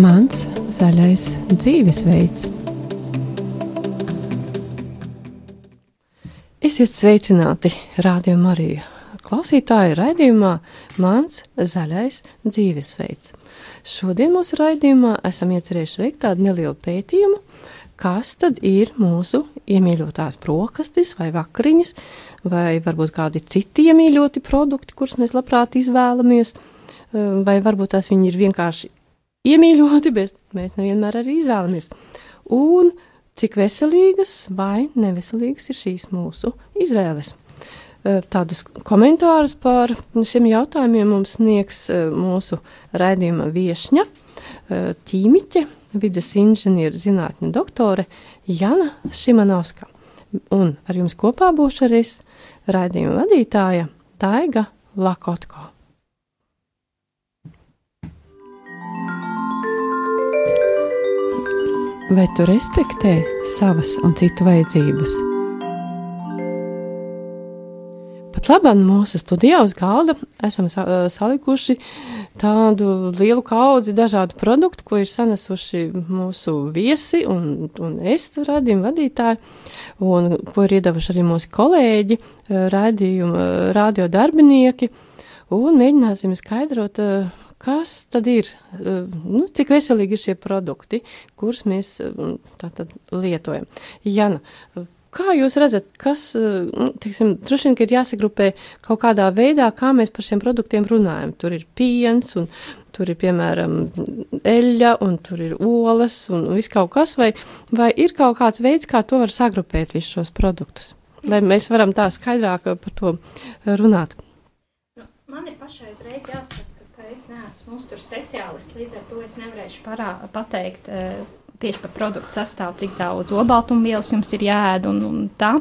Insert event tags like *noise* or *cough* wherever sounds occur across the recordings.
Mans zaļais dzīvesveids. Esiet sveicināti, Rādio Marija. Klausītāji raidījumā Mans zaļais dzīvesveids. Šodien mūsu raidījumā esam iecerējuši veikt tādu nelielu pētījumu, kas tad ir mūsu iemīļotās brokastis vai vakariņas, vai varbūt kādi citi iemīļoti produkti, kurus mēs labprāt izvēlamies, vai varbūt tās viņi ir vienkārši iemīļoti, bet mēs nevienmēr arī izvēlamies. Un cik veselīgas vai neveselīgas ir šīs mūsu izvēles. Tādus komentārus par šiem jautājumiem mums sniegs mūsu raidījuma viesņa, ķīmiķe, vidas inženieru zinātņu doktore Jana Šimanovska. Un ar jums kopā būšu arī raidījuma vadītāja Taiga Lakotko. Vai tu respektē savas un citu vajadzības? Pat labāk mūsu studijā uz galda esam salikuši tādu lielu kaudzi dažādu produktu, ko ir sanesuši mūsu viesi un, un es radījumu vadītāji, un ko ir iedavuši arī mūsu kolēģi, radījuma, radio darbinieki, un mēģināsim skaidrot, kas tad ir, eh, nu, cik veselīgi ir šie produkti, kurus mēs eh, tātad lietojam. Jana, kā jūs redzat, kas, eh, nu, teiksim, droši vien, ka ir jāsagrupē kaut kādā veidā, kā mēs par šiem produktiem runājam. Tur ir piens un tur ir, piemēram, eļļa un tur ir olas un viss kaut kas, vai, vai ir kaut kāds veids, kā to var sagrupēt visus šos produktus, lai mēs varam tā skaidrāk par to runāt. Man ir pašai uzreiz jāsaka, es neesmu uzturu speciālists, līdz ar to es nevarēšu parā, pateikt uh, tieši par produktu sastāvu, cik daudz olbaltumvielas jums ir jāēd un, un tā.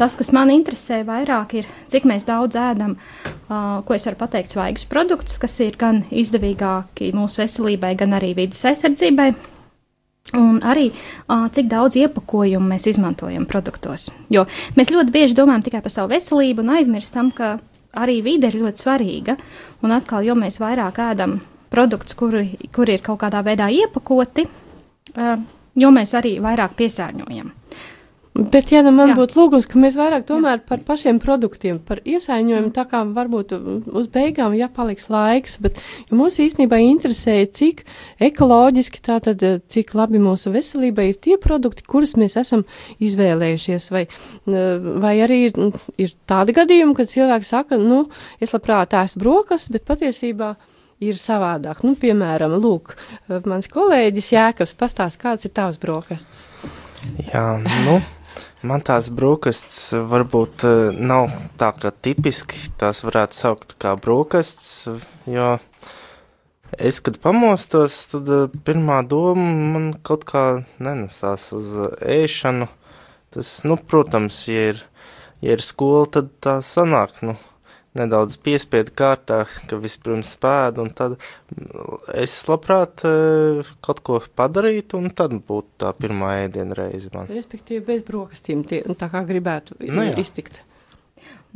Tas, kas man interesē vairāk, ir, cik mēs daudz ēdam, uh, ko es varu pateikt, svaigus produktus, kas ir gan izdevīgāki mūsu veselībai, gan arī vidas aizsardzībai. Un arī cik daudz iepakojumu mēs izmantojam produktos. Jo mēs ļoti bieži domājam tikai par savu veselību un aizmirstam, ka arī vide ir ļoti svarīga. Un atkal, jo mēs vairāk ēdam produktus, kuri, kuri ir kaut kādā veidā iepakoti, uh, jo mēs arī vairāk piesārņojam. Bet, ja nu man Jā. būtu lūgums, ka mēs vairāk tomēr Jā. par pašiem produktiem, par iesaiņojumu, tā kā varbūt uz beigām, ja paliks laiks, bet mūs īstenībā interesēja, cik ekoloģiski, tātad, cik labi mūsu veselībai ir tie produkti, kurus mēs esam izvēlējušies, vai, vai arī ir, ir tādi gadījumi, kad cilvēki saka, nu, es labprāt ēstu brokas, bet patiesībā ir savādāk. Nu, piemēram, lūk, mans kolēģis Jēkabs pastāst, kāds ir tavs brokastis. Jā, nu. Man tās brokastis varbūt eh, nav tā kā tipiski, tās varētu saukt kā brokastis, jo es, kad pamostos, tad eh, pirmā doma man kaut kā nenesās uz ēšanu. Tas, nu, protams, ja ir, ja ir skola, tad tā sanāk, nu, nedaudz piespiedu kārtā, ka vispirms spēdu, un tad es labprāt e, kaut ko padarītu, un tad būtu tā pirmā ēdiena reize man. Respektīvi bez brokastīm, tie, tā kā gribētu nu, jā. iztikt.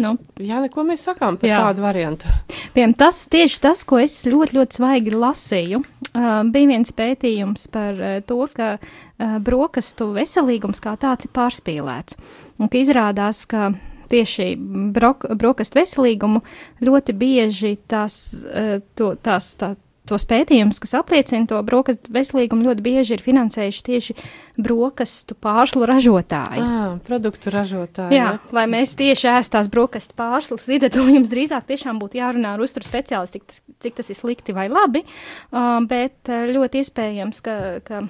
Nu, jā, neko mēs sakām par jā. tādu variantu. Piemēram, tas tieši tas, ko es ļoti, ļoti svaigi lasīju. Uh, bija viens pētījums par uh, to, ka uh, brokastu veselīgums kā tāds ir pārspīlēts. Un ka izrādās, ka tieši brok, brokastu veselīgumu, ļoti bieži tās, eh, to, tās, tā, tos pētījumus, kas apliecina to brokastu veselīgumu, ļoti bieži ir finansējuši tieši brokastu pārslu ražotāji. À, produktu ražotāji. Jā, ja? lai mēs tieši ēst tās brokastu pārslas, līdz ar to jums drīzāk tiešām būtu jārunā ar uzturu speciālistu, cik, cik tas ir slikti vai labi, uh, bet ļoti iespējams, ka, ka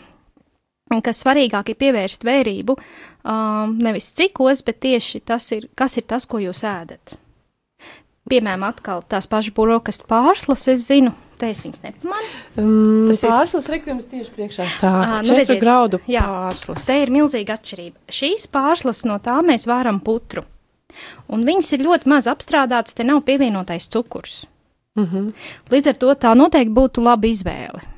ka svarīgāk ir pievērst vērību um, nevis cikos, bet tieši tas ir, kas ir tas, ko jūs ēdat. Piemēram, atkal tās pašas brokastu pārslas, es zinu, te es viņas nepamanu. Um, tas pārslas ir reklāmas tieši priekšā stāv. Ah, nu, redziet, graudu jā, pārslas. Te ir milzīga atšķirība. Šīs pārslas no tā mēs varam putru. Un viņas ir ļoti maz apstrādātas, te nav pievienotais cukurs. Mhm. -huh. Līdz ar to tā noteikti būtu laba izvēle.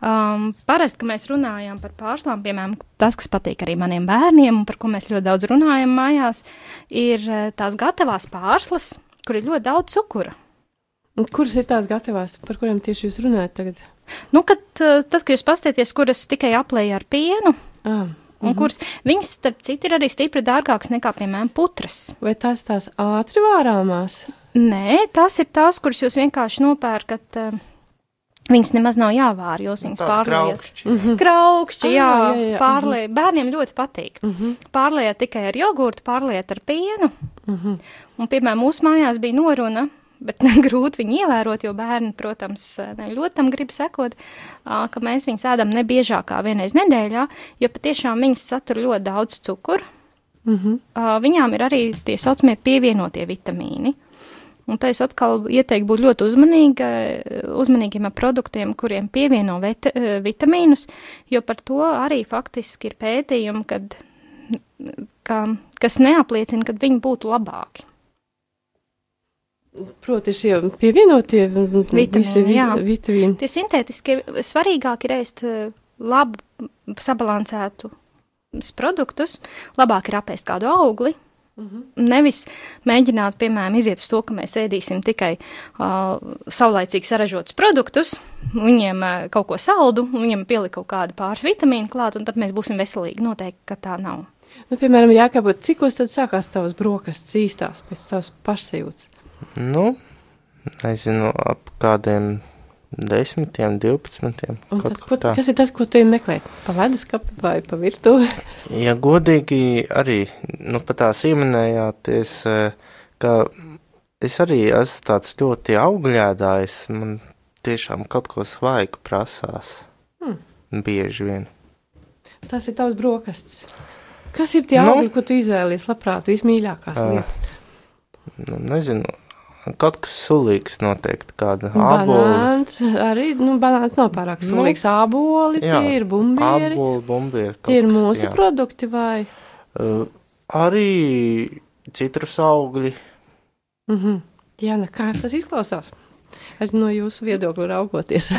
Um, parasti, kad mēs runājam par pārslām, piemēram, tas, kas patīk arī maniem bērniem, un par ko mēs ļoti daudz runājam mājās, ir eh, tās gatavās pārslas, kur ir ļoti daudz cukura. Un Kuras ir tās gatavās, par kurām tieši jūs runājat tagad? Nu, kad, uh, tad, kad jūs pastieties, kuras tikai aplēja ar pienu, Ah, un mm -hmm. kuras viņas, starp citu, ir arī stipri dārgākas nekā, piemēram, putras. vai tās tās ātri vārāmās? Nē, tās ir tās, kuras jūs vienkārši nopērkat. Uh, viņas nemaz nav jāvāra, jūs viņas pārliet. Graukšķi. Graukšķi, jā, Ah, jā, jā, pārliet. Bērniem ļoti patīk. Mhm. Pārliet tikai ar jogurtu, pārliet ar pienu. Mhm. Un, piemēram, mūsu mājās bija noruna, bet *laughs* grūti viņu ievērot, jo bērni, protams, ne ļoti tam grib sekot, ka mēs viņus ēdam ne biežāk kā vienreiz nedēļā, jo patiešām viņas satur ļoti daudz cukuru. Mhm. Ā, Viņām ir arī tie saucamie pievienotie vitamīni. Un tā es atkal ieteiktu būt ļoti uzmanīga, uzmanīgiem ar produktiem, kuriem pievieno vita, eh, vitamīnus, jo par to arī faktiski ir pētījumi, kad, ka, kas neapliecina, ka viņi būtu labāki. Proti, šie pievienotie vitamīni, visi vi- vitamīni. Tie sintētiski svarīgāk ir ēst eh, labu, sabalansētu produktus, labāk ir apēst kādu augli. Nevis mēģināt, piemēram, iziet uz to, ka mēs ēdīsim tikai uh, saulaicīgi saražotus produktus, viņiem uh, kaut ko saldu, un viņiem pielikt kaut kādu pāris vitamīnu klāt, un tad mēs būsim veselīgi. Noteikti, ka tā nav. Nu, piemēram, jākāpot, cikos tad sākās tavas brokastis īstās pēc tavas pašsajūtas? Nu, nezinu, ap kādiem desmitiem, divpadsmitiem. Un kaut tad, kur ko, tā. kas ir tas, ko tu ej meklēt? Pa leduskapi vai pa virtuvi? *laughs* Ja godīgi arī, nu, pat tās ieminējāt, es, eh, ka es arī esmu tāds ļoti augļēdājs, man tiešām kaut ko svaigu prasās. Hmm. Bieži vien. Tas ir tavs brokastis. Kas ir tie Nu. augļi, ko tu izvēlies labprāt, vismīļākās Ā. lietas? Nu, nezinu, kaut kas sulīgs noteikti, kāda. Banāns arī, nu, banāns nav pārāk Nu, sulīgs. Āboli, jā, tie ir bumbieri. Ābola, bumbieri. Tie ir kas, mūsu jā. produkti vai? Uh, arī citrus augļi. Mhm. Jā, ne, kā tas izklausās? Arī no jūsu viedokļa raugoties. *laughs*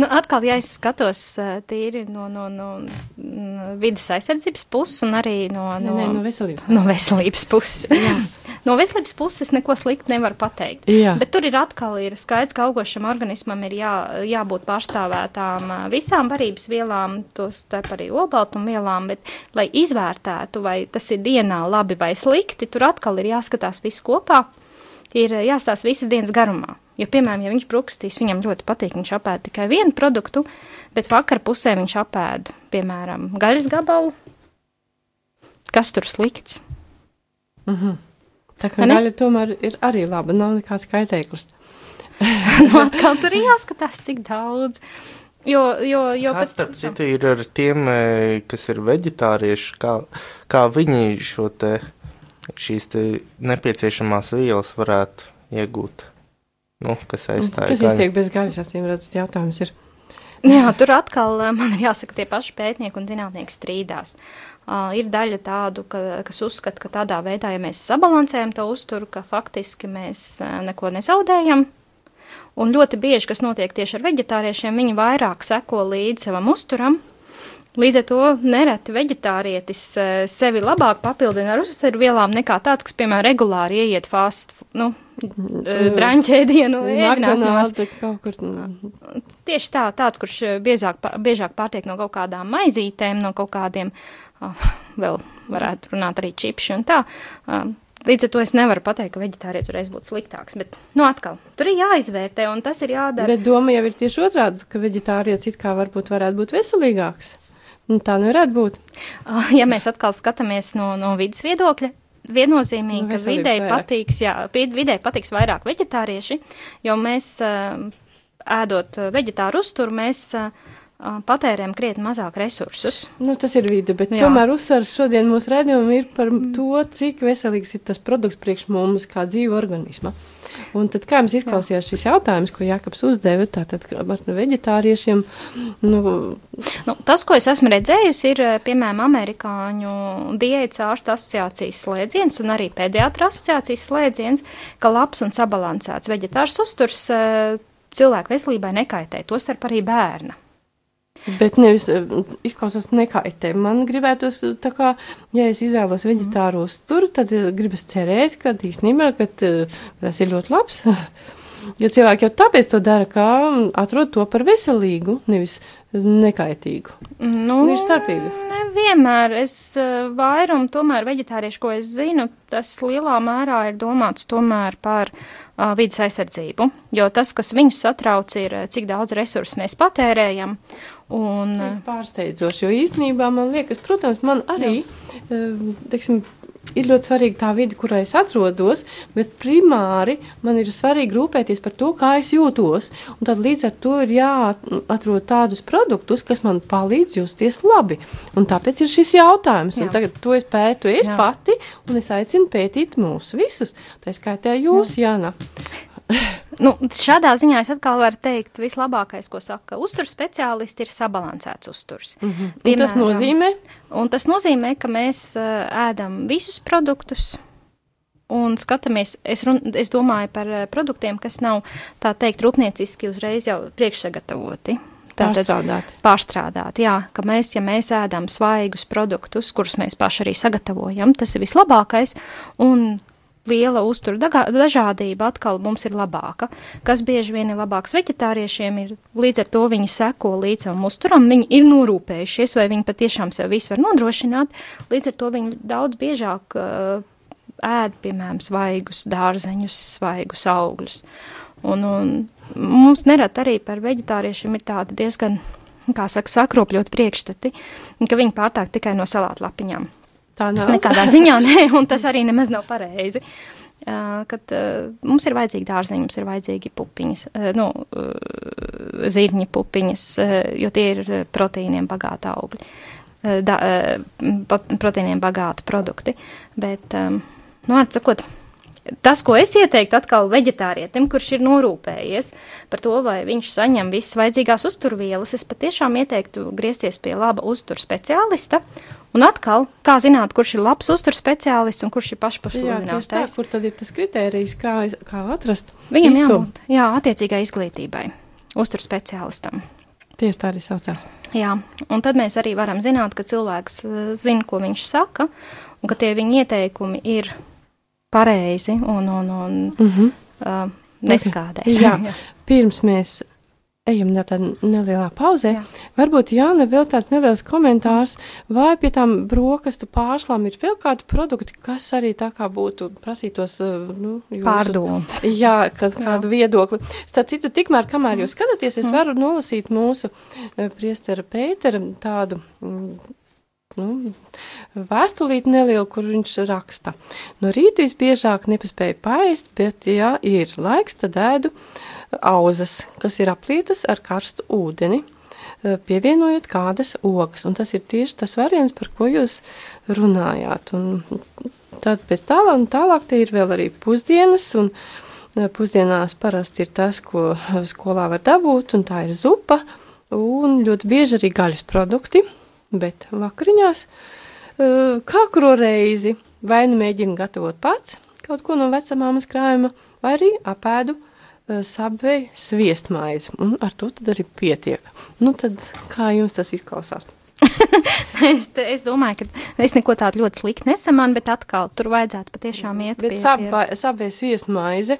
Nu, atkal, ja es skatos uh, tīri no, no, no mm, vidas aizsardzības puses un arī no, Nē, no, nē, no veselības. no veselības puses. *laughs* no veselības puses neko sliktu nevar pateikt. Jā, Bet tur ir atkal ir skaidrs, ka augošam organismam ir jā, jābūt pārstāvētām ā, visām varības vielām, tos starp arī olbaltumvielām, bet, lai izvērtētu, vai tas ir dienā labi vai slikti, tur atkal ir jāskatās viss kopā, ir ā, jāstāsta visas dienas garumā. Jo, piemēram, ja viņš brukstīs, viņam ļoti patīk, viņš apēd tikai vienu produktu, bet vakar pusē viņš apēd, piemēram, gaļas gabalu. Kas tur slikts? mhm. tā kā Vai ne? gaļa tomēr ir arī laba, nav nekāds kaitēklis. *laughs* nu, atkal tur ir jāskatās, cik daudz. Jo, jo, jo Kas, starp citu, ir ar tiem, eh, kas ir veģetārieši, kā, kā viņi šo te, šīs te nepieciešamās vielas varētu iegūt? Nu, kas aizstāja Kas gaļu? iztiek bez gaļas, acīm redzot, jautājums ir. Jā, tur atkal eh, man ir jāsaka, tie paši pētnieki un zinātnieki strīdās. Uh, ir daļa tādu, ka, kas uzskata, ka tādā veidā, ja mēs sabalansējam to uzturu, ka faktiski mēs uh, neko nezaudējam. Un ļoti bieži, kas notiek tieši ar veģetāriešiem, viņi vairāk seko līdzi savam uzturam. Līdz ar to nereti veģetārietis eh, sevi labāk papildina ar uzturvielām nekā tāds, kas, piemēram, regulāri ieiet fast, nu, draņķēdienu ēdināšanās. McDonald's kaut kur. nu, Tieši tā, tāds, kurš eh, biežāk, biežāk pārtiek no kaut kādām maizītēm, no kaut kādiem, ah, vēl varētu runāt arī čipši un tā. ah, Līdz ar to es nevaru pateikt, ka veģetārietis reiz būtu sliktāks, bet, nu, atkal, tur ir jāizvērtē, un tas ir jādara. Bet doma jau ir tieši otrādi, ka veģetārietis it kā varbūt varētu būt veselīgāks. Nu, tā nevarētu būt. Ja mēs atkal skatāmies no, no vidas viedokļa, viennozīmīgi, No ka videi vairāk. patiks, jā, videi patiks vairāk veģetārieši, jo mēs ēdot veģetāru uzturu, mēs patērējam krietni mazāk resursus. Nu, tas ir vide, bet Jā. Tomēr uzsvars šodien mūsu redzējumam ir par to, cik veselīgs ir tas produkts priekš mums kā dzīva organisma. Un tad, kā jums izklausījās šis jautājums, ko Jākaps uzdeva, tātad ar veģetāriešiem, nu, Nu, tas, ko es esmu redzējusi, ir, eh, piemēram, amerikāņu diētas ārstu asociācijas slēdziens un arī pediatra asociācijas slēdziens, ka labs un sabalansēts veģetārs uzturs eh, cilvēku veselībai nekaitē, tostarp arī bērna. Bet nevis eh, izklausās nekaitē. Man gribētos, eh, tā kā, ja es izvēlos veģetāru uzturu, tad eh, gribas cerēt, ka īstenībā, ka tas ir ļoti labs. *laughs* Jo cilvēki jau tāpēc to dara, ka atrod to par veselīgu, nevis nekaitīgu. Nu, ir starpība. Nevienmēr es vairumu tomēr veģetāriešu, ko es zinu, tas lielā mērā ir domāts tomēr par uh, vidas aizsardzību, jo tas, kas viņus satrauc, ir cik daudz resursu mēs patērējam. Un, Cik pārsteidzoši, jo īstenībā man liekas, protams, man arī, jā. teiksim, ir ļoti svarīga tā vide, kurā es atrodos, bet primāri man ir svarīgi rūpēties par to, kā es jūtos. Un tad līdz ar to ir jāatrod tādus produktus, kas man palīdz justies labi. Un tāpēc ir šis jautājums. Jā. Un tagad to es pētu es Jā. pati, un es aicinu pētīt mūs visus. Tā skaitā jūs, Jā. Jana. Nu, šādā ziņā es atkal varu teikt, vislabākais, ko saka uzturs speciālisti, ir sabalansēts uzturs. Mm -hmm. Piemēram, tas nozīmē? Un tas nozīmē, ka mēs uh, ēdam visus produktus, un skatāmies, es, run, es domāju par uh, produktiem, kas nav, tā teikt, rūpnieciski uzreiz jau priekšsagatavoti. Tātad pārstrādāti. Pārstrādāti, jā, ka mēs, ja mēs ēdam svaigus produktus, kurus mēs paši arī sagatavojam, tas ir vislabākais, un liela uztura dažādība atkal mums ir labāka. Kas bieži vien ir labāks veģetāriešiem, ir līdz ar to viņi seko līdz savam uzturam, viņi ir norūpējušies, vai viņi patiešām sev visu var nodrošināt, līdz ar to viņi daudz biežāk uh, ēd, piemēram, svaigus dārzeņus, svaigus augļus. Un, un mums nerad arī par veģetāriešiem ir tāda diezgan, kā saka, sakropļot priekšstati, ka viņi pārtāk tikai no salātu lapiņām. Tā nav. Nekādā ziņā nē, un tas arī nemaz nav pareizi. Uh, kad uh, mums ir vajadzīgi dārzeņi, mums ir vajadzīgi pupiņas, uh, nu, uh, zirņi pupiņas, jo tie ir proteīniem bagāti augļi, da, proteīniem bagāti produkti. Bet, nu, atsakot, tas, ko es ieteiktu atkal veģetārietim, kurš ir norūpējies par to, vai viņš saņem visas vajadzīgās uzturvielas, es patiešām ieteiktu griezties pie laba uztur speciālista Un atkal, kā zināt, kurš ir labs uzturs speciālists un kurš ir pašpasludināts? Tā, kur tad ir tas kritērijs, kā, kā atrast? Viņam jābūt, jā, attiecīgai izglītībai, uzturs speciālistam. Tieši tā arī saucās. Jā, un tad mēs arī varam zināt, ka cilvēks uh, zina, ko viņš saka, un ka tie viņa ieteikumi ir pareizi un, un, un mm -hmm. uh, neskādēs. Jā, jā. *laughs* pirms mēs ejam tādā nelielā pauzē. Jā. Varbūt Jāna vēl tāds neliels komentārs, vai pie tām brokastu pārslām ir vēl kādi produkti, kas arī tā kā būtu prasītos, uh, nu, pārdomas. *laughs* Jā, kad, kādu jā. viedokli. Starp citu, tikmēr, kamēr jūs skatāties, es mm. varu nolasīt mūsu uh, priestera Pētera tādu mm, nu, vēstulīti nelielu, kur viņš raksta. No rīta visbiežāk nepaspēju paēst, bet, ja ir laiks, tad ēdu auzas, kas ir aplītas ar karstu ūdeni, eh, pievienojot kādas ogas. Un tas ir tieši tas variants, par ko jūs runājāt. Un tad pēc tālāk, un tālāk te ir vēl arī pusdienas, un eh, pusdienās parasti ir tas, ko skolā var dabūt, un tā ir zupa, un ļoti bieži arī gaļas produkti, bet vakariņās eh, kā kuru reizi vai nu mēģinu gatavot pats kaut ko no vecamāmas krājuma, vai arī apēdu Eh, sabei sviestmaizi, un ar to tad arī pietiek. Nu tad kā jums tas izklausās? *laughs* es, te, es domāju, ka es neko tādu ļoti sliktu nesamanu, bet atkal tur vajadzētu patiešām iet bet sabei sviestmaizi,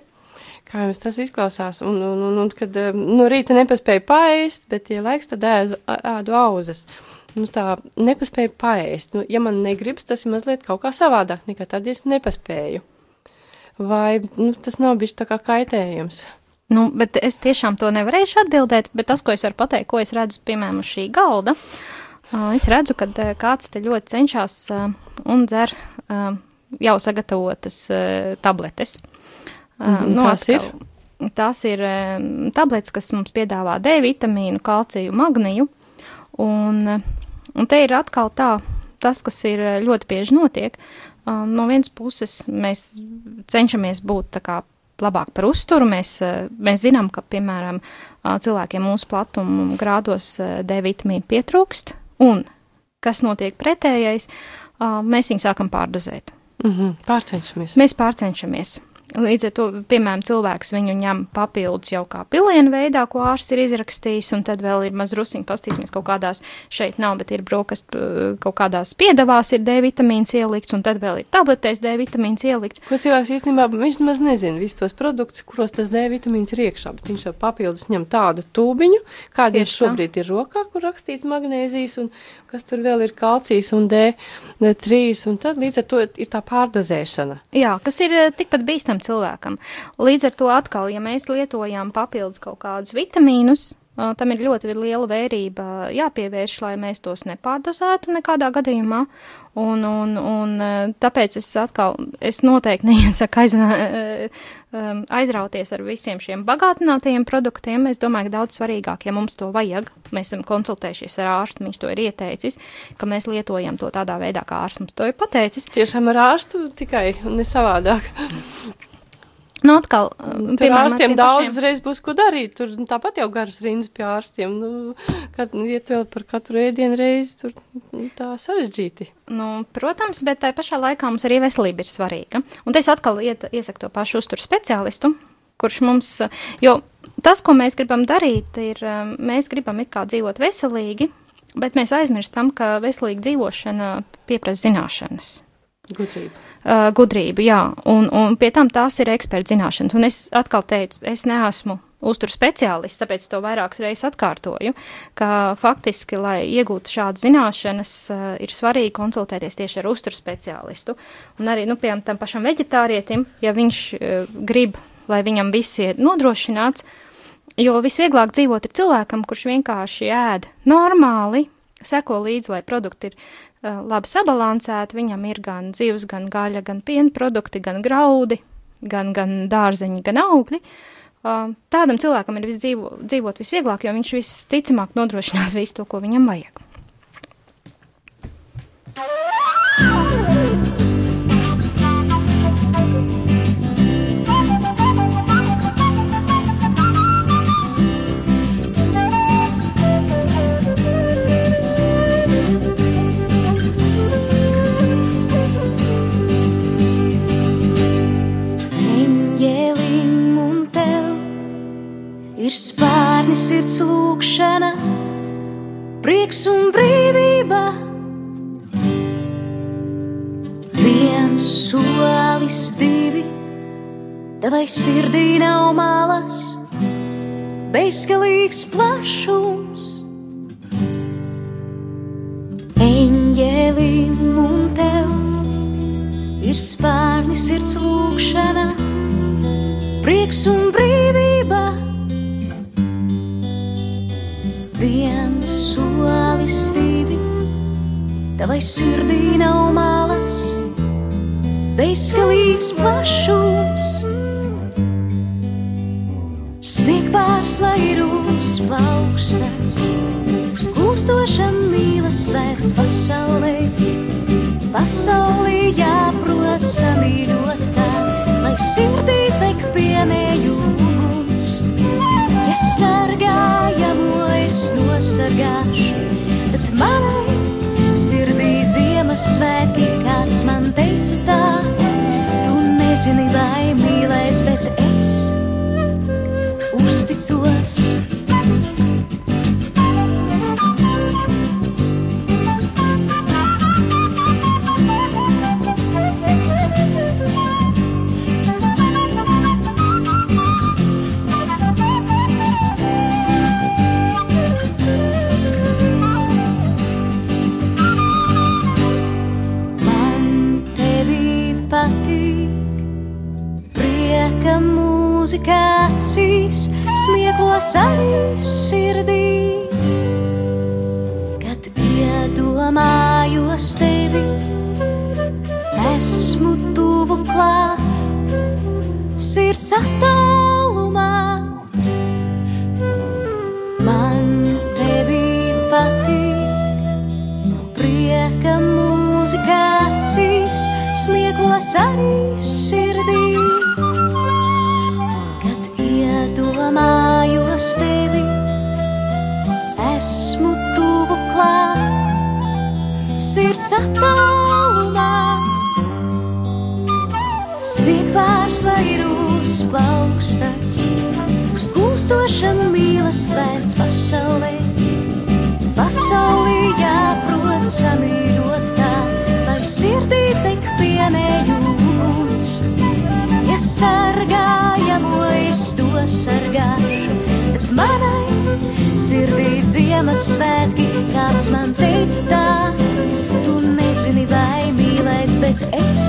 kā jums tas izklausās, un, un, un, un kad eh, no rīta nepaspēja paēst, bet, ja laiks, tad ēdu, ēdu auzas. Nu tā nepaspēju paēst. Nu, ja man negribas, tas ir mazliet kaut kā savādāk nekā tad, ja es nepaspēju vai nu, tas nav bijis tā kā kaitējums? Nu, bet es tiešām to nevarēšu atbildēt, bet tas, ko es varu pateikt, ko es redzu, piemēram, uz šī galda, es redzu, ka kāds te ļoti cenšas un dzer jau sagatavotas tabletes. Mm, nu, tās atkal, ir? Tās ir tabletes, kas mums piedāvā D vitamīnu, kalciju, magniju, un, un te ir atkal tā, tas, kas ir ļoti bieži notiek, no vienas puses mēs cenšamies būt kā labāk par uzturu. Mēs, mēs zinām, ka, piemēram, cilvēkiem mūsu platuma grādos D vitamīna pietrūkst, un kas notiek pretējais, mēs viņu sākam pārdozēt. Mm -hmm, pārcenšamies. Mēs pārcenšamies. Līdz ar to, piemēram, cilvēks viņu ņem papildus jau kā pilienu veidā, ko ārsts ir izrakstījis, un tad vēl ir maz rusiņi, pastīsimies kaut kādās, šeit nav, bet ir brokastu kaut kādās piedavās ir D vitamīns ielikts, un tad vēl ir tabletēs D vitamīns ielikts. Ko cilvēks īstenībā, viņš maz nezina visus tos produktus, kuros tas D vitamīns ir iekšā, bet viņš jau papildus ņem tādu tūbiņu, kāda viņš šobrīd ir rokā, kur rakstīts magnēzijas, un kas tur vēl ir kalcijs un D3, un tad līdz ar to ir tā pārdozēšana. Jā, kas ir tikpat bīstam cilvēkam. Līdz ar to atkal, ja mēs lietojam papildus kaut kādus vitamīnus, tam ir ļoti liela vērība jāpievērš, lai mēs tos nepārdozētu nekādā gadījumā. Un, un, un tāpēc es atkal, es noteikti *laughs* neiesaku aiz, aizrauties ar visiem šiem bagātinātajiem produktiem. Es domāju, ka daudz svarīgāk, ja mums to vajag, mēs esam konsultējušies ar ārstu, viņš to ir ieteicis, ka mēs lietojam to tādā veidā, kā ārsts mums to ir pateicis. Tiešām ar ārstu tikai ne savādāk. Nu, atkal, tur ārstiem daudz reiz būs ko darīt. Tur nu, tāpat jau garas rindas pie ārstiem. Nu, kad iet vēl par katru ēdienu reizi, tur nu, tā sarežģīti. Nu, protams, bet tai pašā laikā mums arī veselība ir svarīga. Un te es atkal iet, iesaku to pašu uzturu speciālistu, kurš mums, jo tas, ko mēs gribam darīt, ir, mēs gribam it kā dzīvot veselīgi, bet mēs aizmirstam, ka veselīga dzīvošana pieprasa zināšanas. Gudrība uh, gudrību, jā, un, un pie tam tās ir eksperta zināšanas. Un es atkal teicu, es neesmu uzturu speciālists, tāpēc to vairākas reizes atkārtoju, ka faktiski, lai iegūtu šādas zināšanas, uh, ir svarīgi konsultēties tieši ar uzturu speciālistu. Un arī, nu, piemēram, tam pašam veģetārietim, ja viņš uh, grib, lai viņam viss ir nodrošināts, jo visvieglāk dzīvot ir cilvēkam, kurš vienkārši ēd normāli, seko līdzi, lai produkti ir uh, labi sabalansēti. Viņam ir gan zivs, gan gaļa, gan piena produkti, gan graudi, gan, gan dārzeņi, gan augļi. Uh, tādam cilvēkam ir dzīvo, dzīvot visvieglāk, jo viņš visticamāk nodrošinās visu to, ko viņam vajag. Ir spārni sirds lūkšana, prieks un brīvība. Viens solis, divi, tavai sirdī nav malas, bezgalīgs plašums. Eņģelim un tev ir spārni sirds lūkšana, prieks un brīvība. Viens solis, divi, tavai sirdī nav malas, bezgalīgs plašums. Snieg pārslaidus plaukstas, kūstoša mīlas vēsts pasaulē, pasaulē jāprot samīļot tā, lai sirdīs nosargāšu, tad manai sirdī Ziemassvētki kāds man teica tā, tu nezini vai mūzika acīs, smieklos arī sirdī. Kad iedomājos tevi, esmu tuvu klāt, sirds attālumā. Sirds attālumā, snieg pārslairu augstas, gūstoša mīlas svēs pasaulē. Pasaulī jāprot samīļot tā, lai sirdīs deg pienēju uguns. Ja sargājamo es to sargāšu, tad manai sirdī Ziemassvētki kāds man teica tā, vai mīlēs, bet es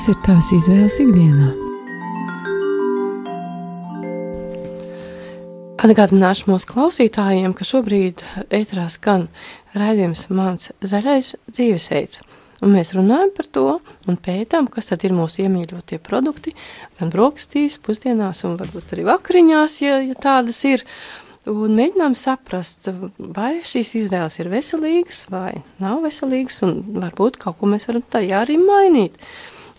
Kādas ir tavas izvēles ikdienā? Atgādināšu mūsu klausītājiem, ka šobrīd ētrā skan raidījums Mans zaļais dzīvesveids. Un mēs runājam par to un pētām, kas tad ir mūsu iemīļotie produkti, gan brokastīs, pusdienās un varbūt arī vakariņās, ja, ja tādas ir. Un mēģinām saprast, vai šīs izvēles ir veselīgas vai nav veselīgas, un varbūt kaut ko mēs varam tajā arī mainīt.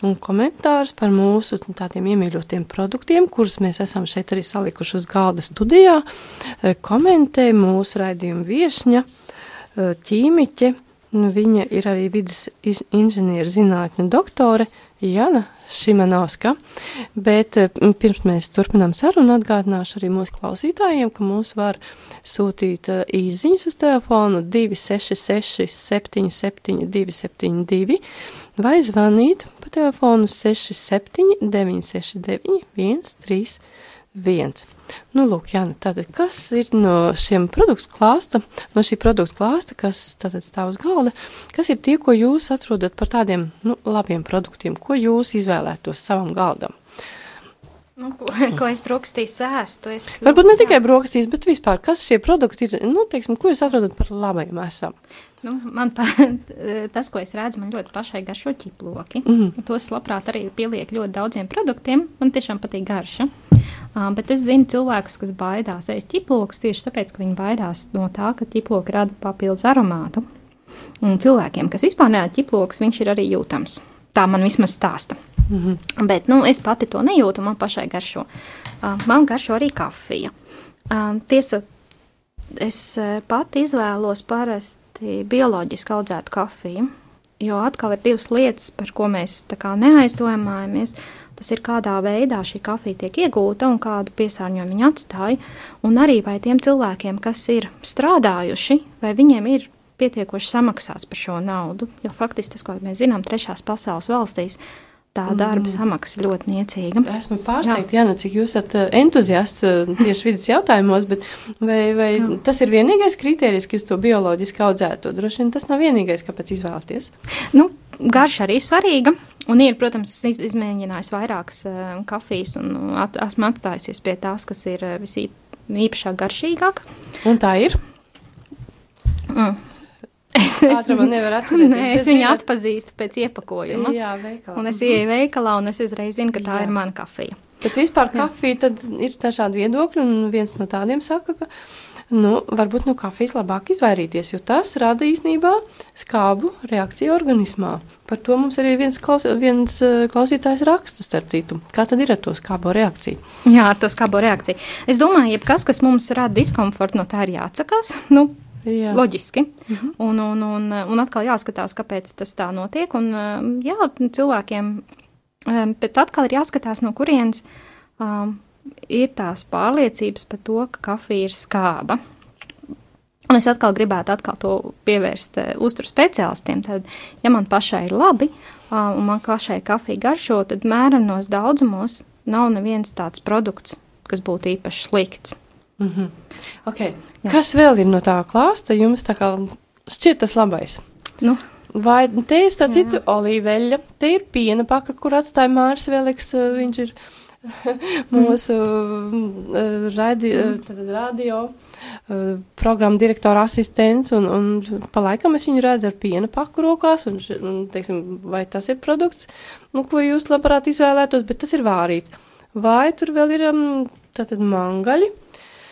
Un komentārus par mūsu tādiem iemīļotiem produktiem, kurus mēs esam šeit arī salikuši uz galda studijā, eh, komentē mūsu raidījuma viešņa eh, ķīmiķe. Nu, Viņa ir arī vidas inženieru zinātņu doktore Jana Šimanovska, bet eh, pirms mēs turpinām sarunu atgādināšu arī mūsu klausītājiem, ka mūs var sūtīt īziņas uz telefonu 266 77 272 vai zvanīt telefonu 67 969 131. Nu, lūk, Jāna, tātad, kas ir no šiem produktu klāsta, no šī produktu klāsta, kas tātad stāv uz galda, kas ir tie, ko jūs atrodat par tādiem, nu, labiem produktiem, ko jūs izvēlētos savam galdam? Nu, ko, *laughs* ko es brokastīs ēstu? Es, Varbūt ne jā. tikai brokastīs, bet vispār, kas šie produkti ir, nu, teiksim, ko jūs atrodat par labajiem esam? Nu, man pa, *laughs* tas, ko es redzu, man ļoti pašai garšo ķiploki. Mm. Tos labprāt arī pieliek ļoti daudziem produktiem. Man tiešām patīk garša. Uh, bet es zinu cilvēkus, kas baidās ēst ķiplokus tieši tāpēc, ka viņi baidās no tā, ka ķiploki rada papildus aromātu. Un cilvēkiem, kas vispār neēd ķiplokus, viņš ir arī jūtams. Tā man vismaz stāsta. Mm -hmm. Bet nu, es pati to nejūtu, man pašai garšo. Uh, man garšo arī kafija. Uh, tiesa, es uh, pati izvēlos parasti bioloģiski audzētu kafiju, jo atkal ir divas lietas, par ko mēs neaizdomājamies. Tas ir kādā veidā šī kafija tiek iegūta un kādu piesārņojumu viņa atstāja. Un arī vai tiem cilvēkiem, kas ir strādājuši, vai viņiem ir pietiekoši samaksāts par šo naudu. Jo faktiski tas, ko mēs zinām, trešās pasaules valstīs, tā darba samaksa ļoti niecīga. Esmu pārsteigta, Jāna, cik jūs esat eh, entuziasts eh, tieši vidas jautājumos, bet vai, vai Jā. tas ir vienīgais kriterijs, ka jūs to bioloģiski audzētu? Droši vien tas nav vienīgais, kāpēc izvēlaties. Nu, garša arī svarīga. Un ir, protams, es iz- izmēģinājusi vairākas uh, kafijas un uh, at, esmu atstājusies pie tās, kas ir uh, visīpašāk garšīgāka. Un tā ir. Mm. Es, atcerēties, *laughs* Nē, es viņu atpazīstu pēc iepakojuma. Jā, veikalā. Un es ieeju veikalā un es uzreiz zinu, ka tā Jā. ir mana kafija. Bet vispār kafija, tad ir dažādi viedokļi, un viens no tādiem saka, ka, nu, varbūt no kafijas labāk izvairīties, jo tas rada īstenībā skābu reakciju organismā. Par to mums arī viens, klaus, viens eh, klausītājs raksta, starp citu. Kā tad ir ar to skābo reakciju? Jā, ar to skabo reakciju. Es domāju, ka kas, kas mums rada diskomfortu, no tā ir jāatsakās. Nu, Jā. Loģiski. Uh -huh. un, un, un, un atkal jāskatās, kāpēc tas tā notiek. Un, um, jā, cilvēkiem, um, bet atkal ir jāskatās, no kurienes um, ir tās pārliecības par to, ka kafija ir skāba. Un es atkal gribētu atkal to pievērst uh, uzturu speciālistiem. Tad, ja man pašai ir labi, uh, un man pašai kafija garšo, tad mērenos daudzumos nav neviens tāds produkts, kas būtu īpaši slikts. Okay. Kas vēl ir no tā klāsta? Jums tā kā šķiet tas labais. Nu, Vai te ir tā citu olīveļa, te ir piena paka, kur atstāja Mārs Veliks, eh, viņš ir *laughs* mūsu mm. radi, tad, radio uh, programmu direktora asistents, un, un pa laikam es viņu redzu ar piena paku rokās, un, un teiksim, vai tas ir produkts, nu, ko jūs labprāt izvēlētos, bet tas ir vārīts. Vai tur vēl ir um, tātad mangaļi,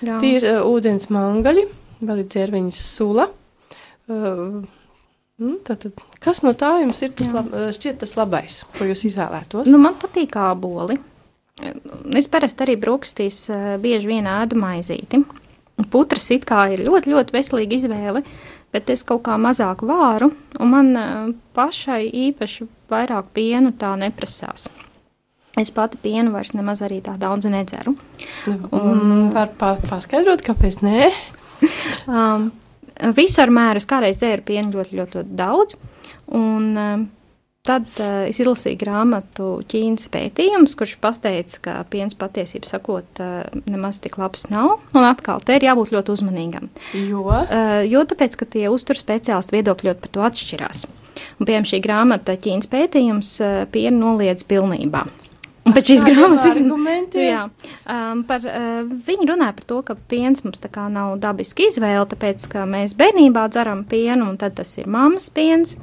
Jā. tie ir uh, ūdens mangaļi, vēl ir dzērveņas sula. Uh, nu, tātad, kas no tā jums ir tas, lab, šķiet tas labais, ko jūs izvēlētos? Nu, man patīk āboli. Es parasti arī brūkstīs bieži vien ēdu maizīti. Putras it kā ir ļoti, ļoti veselīga izvēle, bet es kaut kā mazāk vāru, un man pašai īpaši vairāk pienu tā neprasās. Es pati pienu vairs nemaz arī tā daudz nedzeru. Un var pa paskaidrot, kāpēc nē? *laughs* um, visu ar mēru, es kādreiz dzēru pienu ļoti, ļoti, ļoti daudz, un um, Tad uh, es izlasīju grāmatu Ķīnas pētījums, kurš pateica, ka piens patiesībā sakot, uh, nemaz tik labs nav. Un atkal, te ir jābūt ļoti uzmanīgam. Jo? Uh, jo tāpēc, ka tie uztur speciālisti viedokļi ļoti par to atšķirās. Un, piemēram, šī grāmata Ķīnas pētījums uh, pienu noliedz pilnībā. Un pēc šīs grāmatas jā, um, par, uh, viņi runāja par to, ka piens mums tā kā nav dabiski izvēle, tāpēc, ka mēs bērnībā dzeram pienu, un tad tas ir mammas piens.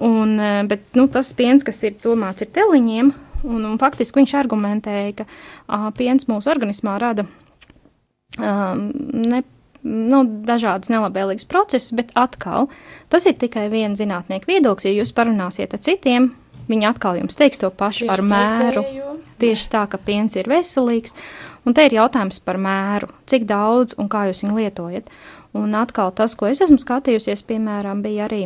Un, eh, bet nu, tas piens, kas ir domāts ir teliņiem, un, un faktiski viņš argumentēja, ka uh, piens mūsu organismā rada um, ne, nu, dažādas nelabvēlīgas procesus, bet atkal tas ir tikai viena zinātnieka viedoklis. Ja jūs parunāsiet ar citiem, viņi atkal jums teiks to pašu tieši ar mēru. Pretējo. Tieši tā, ka piens ir veselīgs. Un te ir jautājums par mēru, cik daudz un kā jūs viņu lietojat. Un atkal tas, ko es esmu skatījusies, piemēram, bija arī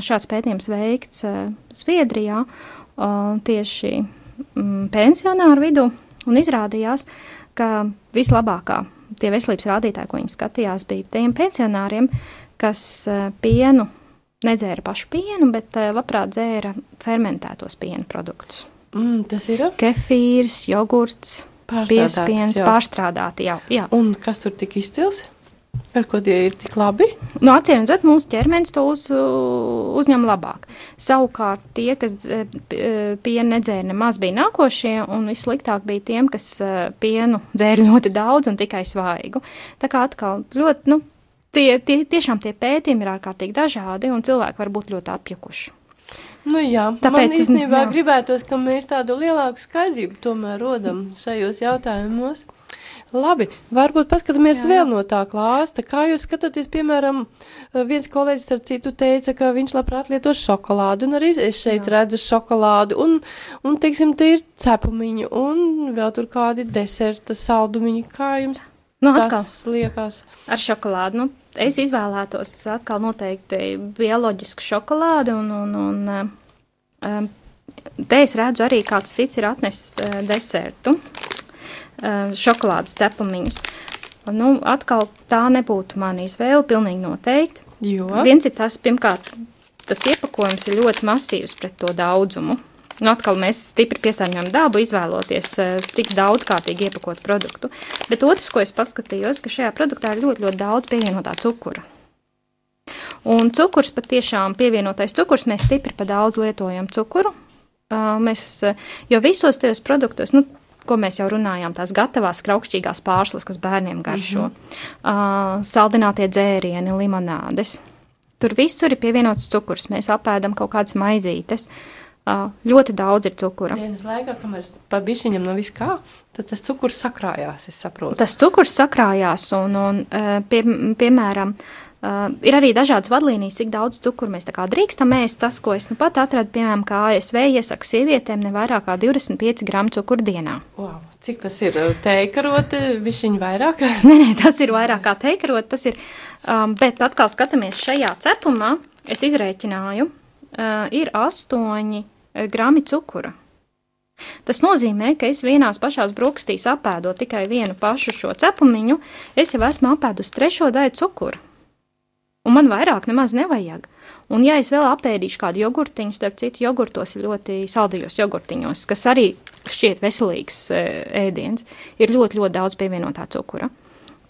šāds pētījums veikts eh, Zviedrijā tieši mm, pensionāru vidū, un izrādījās, ka vislabākā tie veselības rādītāji, ko viņi skatījās, bija tiem pensionāriem, kas eh, pienu nedzēra pašu pienu, bet eh, labprāt dzēra fermentētos piena produktus. Mm, tas ir kefīrs, jogurts, piespiens, pārstrādāti. Jā, jā. Un kas tur tik izcils? Ar ko tie ir tik labi? Nu, Acīm redzot, mūsu ķermenis to uz, uzņem labāk. Savukārt, tie, kas e, e, pienu nedzēra nemaz, bija nākošie, un vissliktāk bija tiem, kas pienu dzēra ļoti daudz un tikai svaigu. Tā kā atkal ļoti, nu, tie, tie tiešām tie pētījumi ir ārkārtīgi dažādi, un cilvēki var būt ļoti apjukuši. Nu jā, Tāpēc man īstenībā jā. gribētos, ka mēs tādu lielāku skaidrību tomēr rodam šajos jautājumos. Labi, varbūt paskatāmies jā. vēl no tā klāsta. Kā jūs skatāties, piemēram, viens kolēģis ar citu teica, ka viņš labprāt lieto šokolādu, un arī es šeit jā. redzu šokolādu, un, un, teiksim, te ir cepumiņi, un vēl tur kādi deserta saldumiņi. Kā jums nu, tas atkal, liekas? Ar šokolādu, nu, es izvēlētos atkal noteikti bioloģisku šokolādu, un, un, un um, te es redzu arī kāds cits ir atnesis uh, desertu. Eh, šokolādes cepumiņus. Nu, atkal tā nebūtu mana izvēle, pilnīgi noteikti. Jo? Viens ir tas, pirmkārt, tas iepakojums ir ļoti masīvs pret to daudzumu. Nu, atkal mēs stipri piesārņojam dabu, izvēloties uh, tik daudzkārtīgi iepakot produktu. Bet otrs, ko es paskatījos, ka šajā produktā ir ļoti, ļoti daudz pievienotā cukura. Un cukurs patiešām pievienotais cukurs, mēs stipri pa daudz lietojam cukuru. Mēs, uh, jo visos tajos produktos, nu, ko mēs jau runājām, tās gatavās kraukšķīgās pārslas, kas bērniem garšo, mm -hmm. saldinātie dzērieni, limonādes. Tur visur ir pievienots cukurs. Mēs apēdam kaut kādas maizītes. Uh, ļoti daudz ir cukura. Dienas laikā, kamēr pa bišķiņam nav viss kā, tad tas cukurs sakrājās, es saprotu. Tas cukurs sakrājās un, un pie, piemēram, ir arī dažādas vadlīnijas, cik daudz cukuru mēs drīkstam ēst. Tas, ko es nu pat atradu, piemēram, kā ASV iesaka sievietēm, ne vairāk kā 25 gramu cukuru dienā. Wow. Cik tas ir teikaroti, višķiņi vairāk? *laughs* nē, nē, tas ir vairāk kā teikaroti, tas ir, um, bet atkal skatāmies šajā cepumā, es izrēķināju, uh, ir 8 grami cukura. Tas nozīmē, ka es vienās pašās brokastīs apēdot tikai vienu pašu šo cepumiņu, es jau esmu apēdus trešo daļu cukuru un man vairāk nemaz nevajag. Un, ja es vēl apēdīšu kādu jogurtiņu, starp citu, jogurtos ir ļoti saldījos jogurtiņos, kas arī šķiet veselīgs e, ēdiens, ir ļoti, ļoti daudz pievienotā cukura.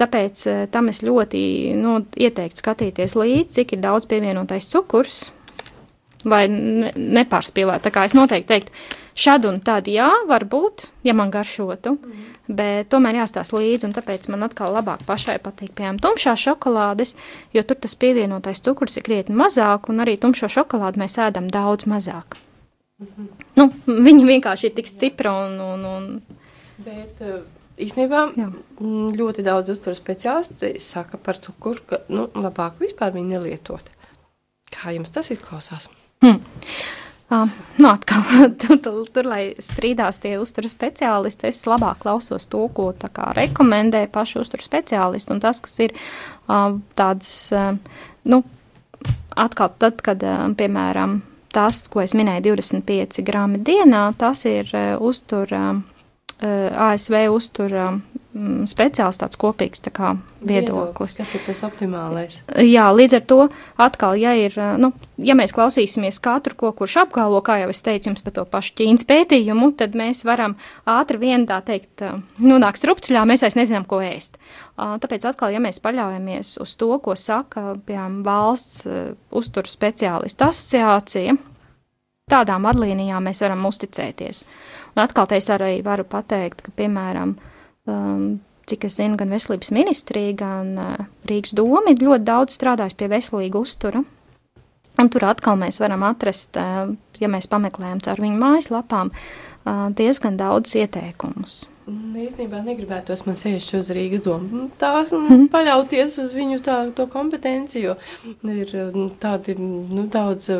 Tāpēc e, tam es ļoti nu, ieteiktu skatīties līdzi, cik ir daudz pievienotais cukurs, lai ne, nepārspīlētu. Tā kā es noteikti teiktu, Šad un tad, jā, varbūt, ja man garšotu, mm. bet tomēr jāstāsta līdzi, un tāpēc man atkal labāk pašai patīk, piemēram, tumšā šokolādes, jo tur tas pievienotais cukurs ir krietni mazāk, un arī tumšo šokolādu mēs ēdam daudz mazāk. Mm -hmm. Nu, viņa vienkārši ir tik stipra un. un, un... Bet, uh Īsnībā Jā. Mm, ļoti daudz uzturu speciālisti saka par cukuru, ka nu, labāk vispār viņu nelietot. Kā jums tas izklausās? Hmm. Uh, nu, atkal, *laughs* tur, tur, tur, lai strīdās tie uzturu speciālisti, es labāk klausos to, ko kā, rekomendē paši uzturu speciālisti. Un tas, kas ir uh, tāds, uh, nu, atkal tad, kad, uh, piemēram, tas, ko es minēju, 25 grami dienā, tas ir uh, uztura. Uh, ASV uztura mm, speciāls tāds kopīgs tā kā, viedoklis. Kas ir tas optimālais? Jā, līdz ar to atkal, ja ir, eh, nu, ja mēs klausīsimies katru, ko kurš apgalvo, kā jau es teicu jums par to pašu Ķīnas pētījumu, tad mēs varam ātri vien tā teikt, eh, nonākt strupceļā, mēs vairs nezinām, ko ēst. Tāpēc atkal, ja mēs paļaujamies uz to, ko saka, piemēram, valsts uzturu speciālistu asociācija, tādām vadlīnijām mēs varam uzticēties. Un atkal es arī varu pateikt, ka, piemēram, um, cik es zinu, gan veselības ministrija, gan uh, Rīgas doma ir ļoti daudz strādājusi pie veselīga uztura. Un tur atkal mēs varam atrast, uh, ja mēs pameklējam caur viņu mājaslapām, uh, diezgan daudz ieteikumus. Īstenībā negribētos man sēžot uz Rīgas domu. Tās mm paļauties uz viņu tā, to kompetenci, jo ir tādi nu, daudz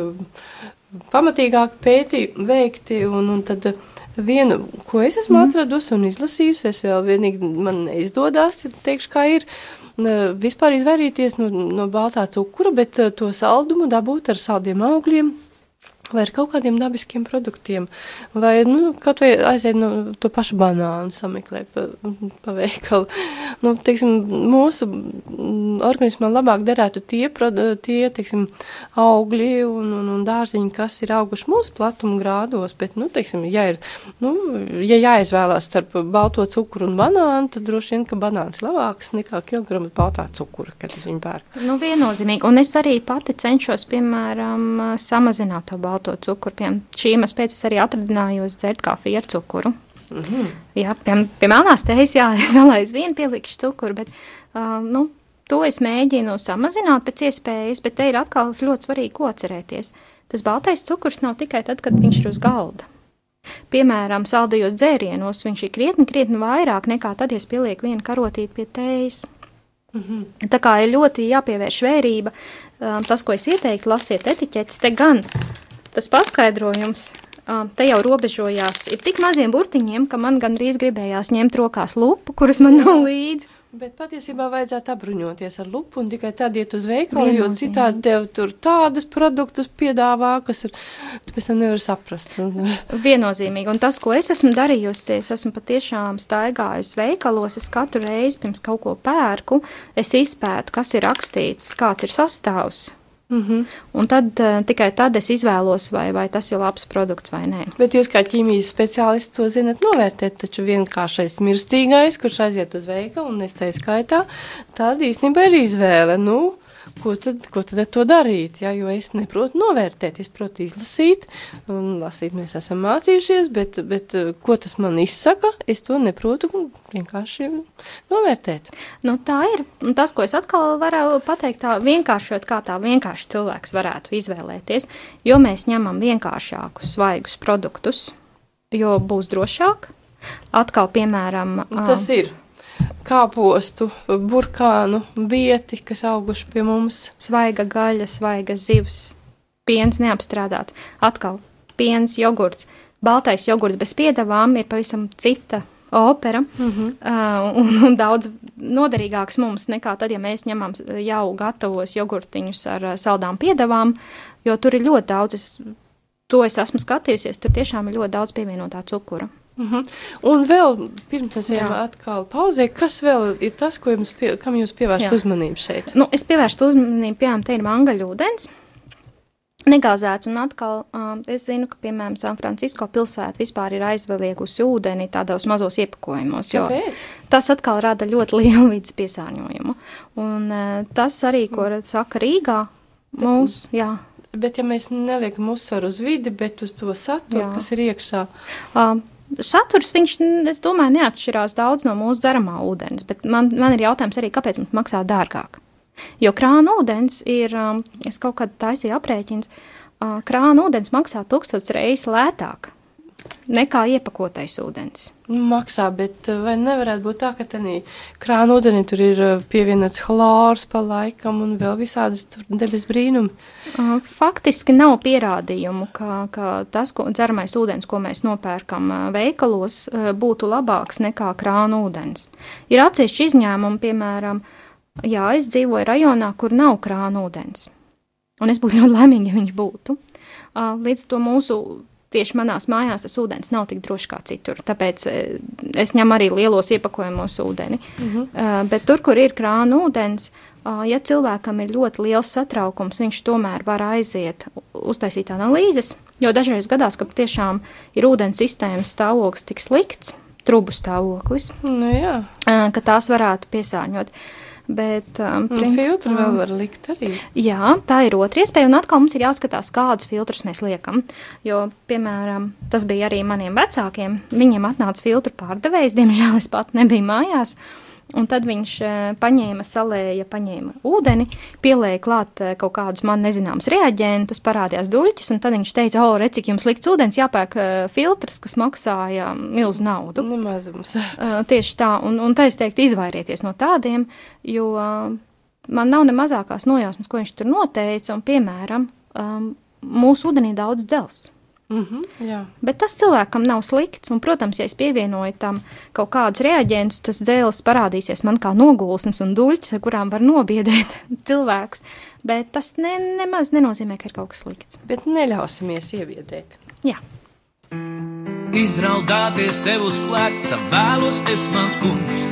pamatīgāk pētījumi veikti. Un, un tad, uh, Vienu, ko es esmu mm. atradusi un izlasījusi, es vēl vienīgi man neizdodas, teikšu, kā ir. Vispār izvairīties no, no baltā cukura, bet to saldumu dabūt ar saldiem augļiem, vai ar kaut kādiem dabiskiem produktiem, vai, nu, kaut vai aiziet no to pašu banānu sameklēt pa, pa veikalu. *laughs* Nu, teiksim, mūsu organismam labāk derētu tie, tie, teiksim, augļi un, un, un dārziņi, kas ir auguši mūsu platuma grādos, bet, nu, teiksim, ja ir, nu, ja jāizvēlās starp balto cukuru un banānu, tad droši vien, ka banāns labāks nekā kilograms baltā cukura, kad es viņu pērku. Nu, viennozīmīgi, un es arī pati cenšos, piemēram, samazināt to balto balto cukuru. Piemēram, šī iemesla pēc es arī atradinājos dzert kafiju ar cukuru. Mm -hmm. Jā, pie, pie melnās tējas, jā, es vēl aizvien pielikšu cukuru, bet, uh, nu, to es mēģinu samazināt pēc iespējas, bet te ir atkal ļoti svarīgi, atcerēties. Tas baltais cukurs nav tikai tad, kad viņš ir uz galda. Piemēram, saldajos dzērienos viņš ir krietni, krietni vairāk nekā tad, ja es pielieku vienu karotīti pie tējas. Mm -hmm. Tā kā ir ļoti jāpievērš vērība. Um, tas, ko es ieteiktu, lasiet etiķetes, te gan tas paskaidrojums te jau robežojās ar tik maziem burtiņiem, ka man gandrīz gribējās ņemt rokās lupu, kuras man nav līdzi. Bet patiesībā vajadzētu apbruņoties ar lupu un tikai tad iet uz veikalu, jo citādi tev tur tādus produktus piedāvā, kas ir, tu pēc tam nevar saprast. *laughs* Viennozīmīgi, un tas, ko es esmu darījusi, es esmu patiešām staigājusi veikalos, es katru reizi pirms kaut ko pērku, es izpētu, kas ir rakstīts, kāds ir sastāvs, Mm -hmm. Un tad uh, tikai tad es izvēlos, vai, vai tas ir labs produkts vai nē. Bet jūs kā ķīmijas speciālists to zinat novērtēt, taču vienkāršais mirstīgais, kurš aiziet uz veikalu un es tai skaitā, tāda īstenībā ir izvēle. Nu, ko tad, ko tad ar to darīt? Ja? Jo es neprotu novērtēt, es protu izlasīt, un lasīt mēs esam mācījušies, bet, bet eh, ko tas man izsaka, es to neprotu vienkārši novērtēt. Nu, tā ir. Tas, ko es atkal varu pateikt, tā vienkāršot, kā tā vienkārši cilvēks varētu izvēlēties, jo mēs ņemam vienkāršākus, svaigus produktus, jo būs drošāk. Atkal, piemēram, tas ir kāpostu, burkānu, bieti, kas auguši pie mums. Svaiga gaļa, svaiga zivs, piens neapstrādāts, atkal piens, jogurts. Baltais jogurts bez piedevām ir pavisam cita opera mm -hmm. uh, un, un daudz noderīgāks mums nekā tad, ja mēs ņemam jau gatavos jogurtiņus ar uh, saldām piedevām, jo tur ir ļoti daudz, es, to es esmu skatījusies, tur tiešām ir ļoti daudz pievienotā cukura. Mm -hmm. Un vēl pirms mēs ejam atkal pauzē, kas vēl ir tas, ko jums, pie, kam jūs pievēršat uzmanību šeit? Nu, es pievērstu uzmanību, piemēram, te ir mangaļūdens. Negāzēts, un atkal um, es zinu, ka, piemēram, San Francisco pilsēta vispār ir aizveliegusi ūdeni tādos mazos iepakojumos, jo Kāpēc? tas atkal rada ļoti *laughs* lielu vidas piesārņojumu. Un uh, tas arī, ko mm. saka Rīgā, mūs, jā. Bet, ja mēs neliekam uzsvaru uz vidi, bet uz to saturu, Jā. kas ir iekšā, Uh, saturs, viņš, es domāju, neatšķirās daudz no mūsu dzeramā ūdens, bet man, man ir jautājums arī, kāpēc mums maksā dārgāk? Jo krāna ūdens ir, um, es kaut kad taisīju aprēķins, uh, krāna ūdens maksā tūkstots reizes lētāk nekā iepakotais ūdens. maksā, bet uh, vai nevarētu būt tā, ka tādā krāna ūdenī tur ir uh, pievienots chlārs pa laikam un vēl visādas debes brīnumi? Faktiski nav pierādījumu, ka, ka tas, ko dzeramais ūdens, ko mēs nopērkam veikalos, būtu labāks nekā krāna ūdens. Ir atsevišķi izņēmumi, piemēram, jā, es dzīvoju rajonā, kur nav krāna ūdens. Un es būtu *laughs* ļoti laimīga, ja viņš būtu. Līdz to mūsu. Tieši manās mājās tas ūdens nav tik drošs kā citur. Tāpēc eh, es ņemu arī lielos iepakojumos ūdeni. Uh -huh. uh, bet tur, kur ir krāna ūdens, uh, ja cilvēkam ir ļoti liels satraukums, viņš tomēr var aiziet, uztaisīt analīzes. Jo dažreiz gadās, ka tiešām ir ūdens sistēmas stāvoklis tik slikts, trubu stāvoklis, Nu, jā, uh, ka tās varētu piesārņot. Bet, um, un filtru vēl var likt arī. Jā, tā ir otra iespēja, un atkal mums ir jāskatās, kādus filtrus mēs liekam. Jo, piemēram, tas bija arī maniem vecākiem. Viņiem atnāca filtru pārdevējs, diemžēl es pat nebiju mājās. Un tad viņš eh, paņēma salēja, paņēma ūdeni, pielēja klāt eh, kaut kādus man nezināmus reaģentus, parādījās duļķis, un tad viņš teica, o, redz, cik jums slikts ūdens, jāpērk eh, filtrs, kas maksāja milzu naudu. Nemazums. Uh, *laughs* tieši tā, un, un tā es teiktu, izvairieties no tādiem, jo uh, man nav ne mazākās nojausmas, ko viņš tur noteica, un, piemēram, um, mūsu ūdenī daudz dzels. Mm -hmm, jā. Bet tas cilvēkam nav slikts, un, protams, ja es pievienoju tam kaut kādus reaģentus, tas dzēlis parādīsies man kā nogulsnes un duļķis, ar kurām var nobiedēt *laughs* cilvēkus, bet tas ne, nemaz nenozīmē, ka ir kaut kas slikts. Bet neļausimies ieviedēt. Jā. Izraudāties tev uz pleca, vēlos es mans kungs.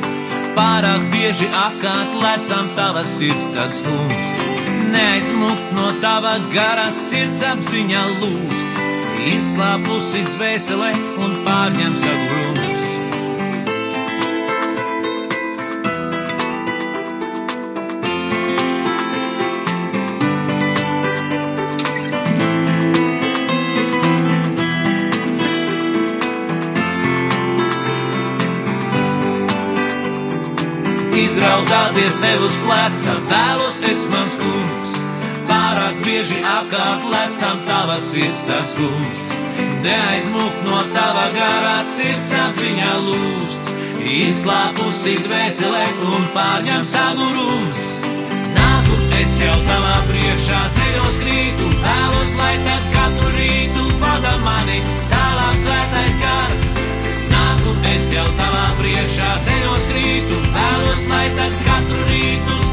Pārāk bieži apkārt lecam tavas sirds tāds kungs. Neaizmukt no tava gara sirds apziņā lūst. Izslāpusi dvēsele un pārņem savu runas. Izraudāties tev uz pleca, vēlos es mans kungs. Pārāk bieži apkārt lecam tavas sirds tas kungs. Neaizmūk no tava garā sirds apziņā lūst. Izslāpusi dvēselē un pārņem sagurums. Nāku es jau tavā priekšā ceļos krītu, vēlos, lai tad katru rītu vada mani tālāk svētais gars. Nāku es jau tavā priekšā ceļos krītu, vēlos, lai tad katru rītu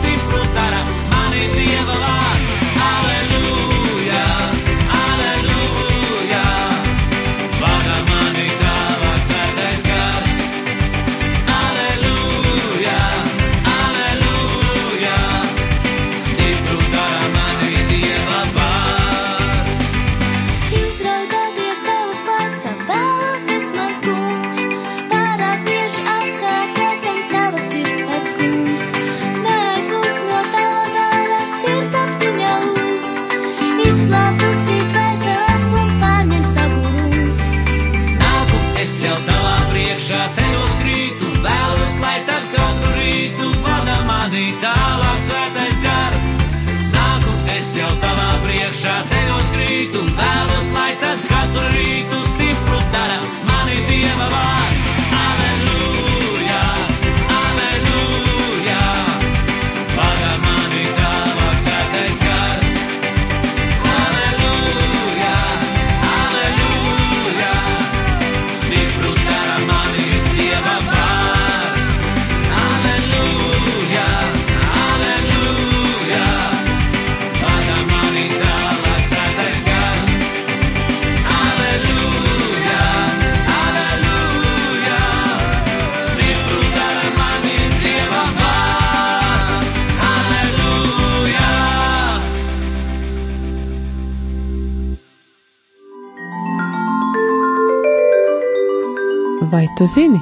Vai tu zini,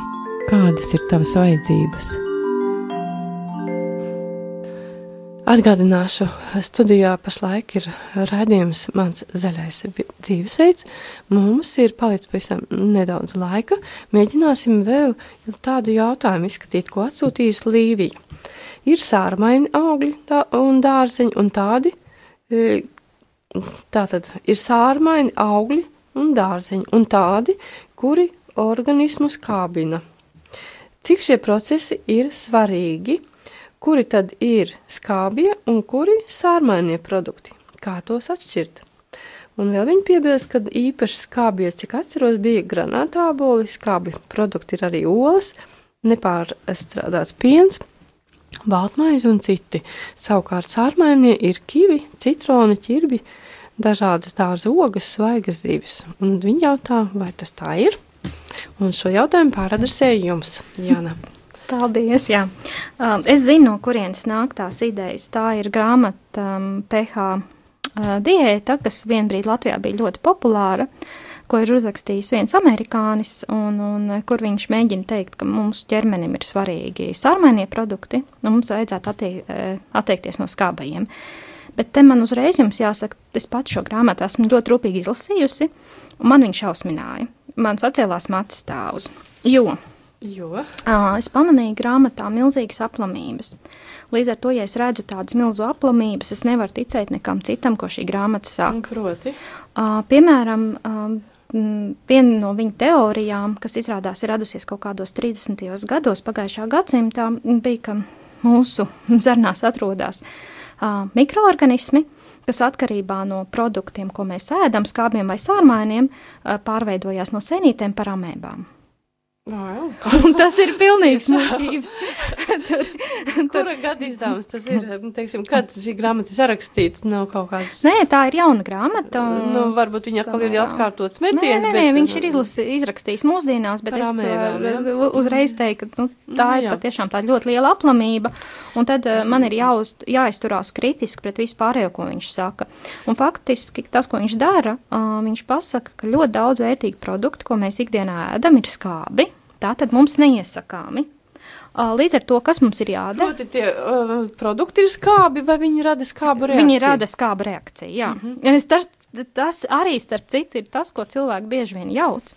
kādas ir tavas vajadzības? Atgādināšu, studijā pašlaik ir raidījums mans zaļais dzīvesveids. Mums ir palicis pavisam nedaudz laika. Mēģināsim vēl tādu jautājumu izskatīt, ko atsūtījusi Līvija. Ir sārmaini augļi tā, un dārzeņi un tādi, e, tātad ir sārmaini augļi un dārzeņi un tādi, kuri organismu skābina. Cik šie procesi ir svarīgi? kuri tad ir skābie un kuri sārmainie produkti. Kā tos atšķirt? Un vēl viņi piebilst, ka īpaši skābie, cik atceros, bija granātāboli, skābi produkti ir arī olas, nepārstrādāts piens, baltmaize un citi. Savukārt sārmainie ir kivi, citroni, ķirbi, dažādas dārza ogas, svaigas zivis. Un viņi jautā, vai tas tā ir? Un šo jautājumu pāradresēju jums, Jāna. *laughs* Paldies! Jā. Um, es zinu, no kurienes nāk tās idejas. Tā ir grāmata um, PH uh, diēta, kas vienbrīd Latvijā bija ļoti populāra, ko ir uzrakstījis viens amerikānis, un, un kur viņš mēģina teikt, ka mums ķermenim ir svarīgi sarmainie produkti, un mums vajadzētu attiek, uh, atteikties no skābajiem. Bet te man uzreiz jums jāsaka, es pats šo grāmatu esmu ļoti rūpīgi izlasījusi, un man viņš šausmināja. Man sacēlās macis stāvus. Jo Jo? Ā, Es pamanīju grāmatā milzīgas aplamības. Līdz ar to, ja es redzu tādas milzu aplamības, es nevaru ticēt nekam citam, ko šī grāmata saka. Proti. Ā, Piemēram, ām, m, viena no viņa teorijām, kas izrādās ir radusies kaut kādos 30. gados pagājušā gadsimtā, bija, ka mūsu *laughs* zarnās atrodas ā, mikroorganismi, kas atkarībā no produktiem, ko mēs ēdam, skābiem vai sārmainiem, pārveidojās no senītēm par amēbām. Un tas ir pilnīgs muļķības. tur, *laughs* tur, Kura gada izdevums tas ir? Teiksim, kad šī grāmata ir sarakstīta? Nav kaut kāds. Nē, tā ir jauna grāmata. un Nu, varbūt viņa atkal ir atkārtots Nē, metiens. nē, nē, bet, viņš ir uh, izlasi, izrakstījis mūsdienās, bet Par es uh, u- uzreiz teiktu, ka nu, tā Nu, ir jā. patiešām tā ļoti liela aplamība, un tad uh, man ir jāuz, jāizturās kritiski pret visu pārējo, ko viņš saka. Un faktiski tas, ko viņš dara, uh, viņš pasaka, ka ļoti daudz vērtīgu produktu, ko mēs ikdienā ēdam, ir skābi, tā tad mums neiesakāmi. Līdz ar to, kas mums ir jādara? Proti, tie uh, produkti ir skābi, vai viņi rada skābu reakciju? Viņi rada skābu reakciju. Jā. Mm -hmm. tas, tas arī, starp citu, ir tas, ko cilvēki bieži vien jauc.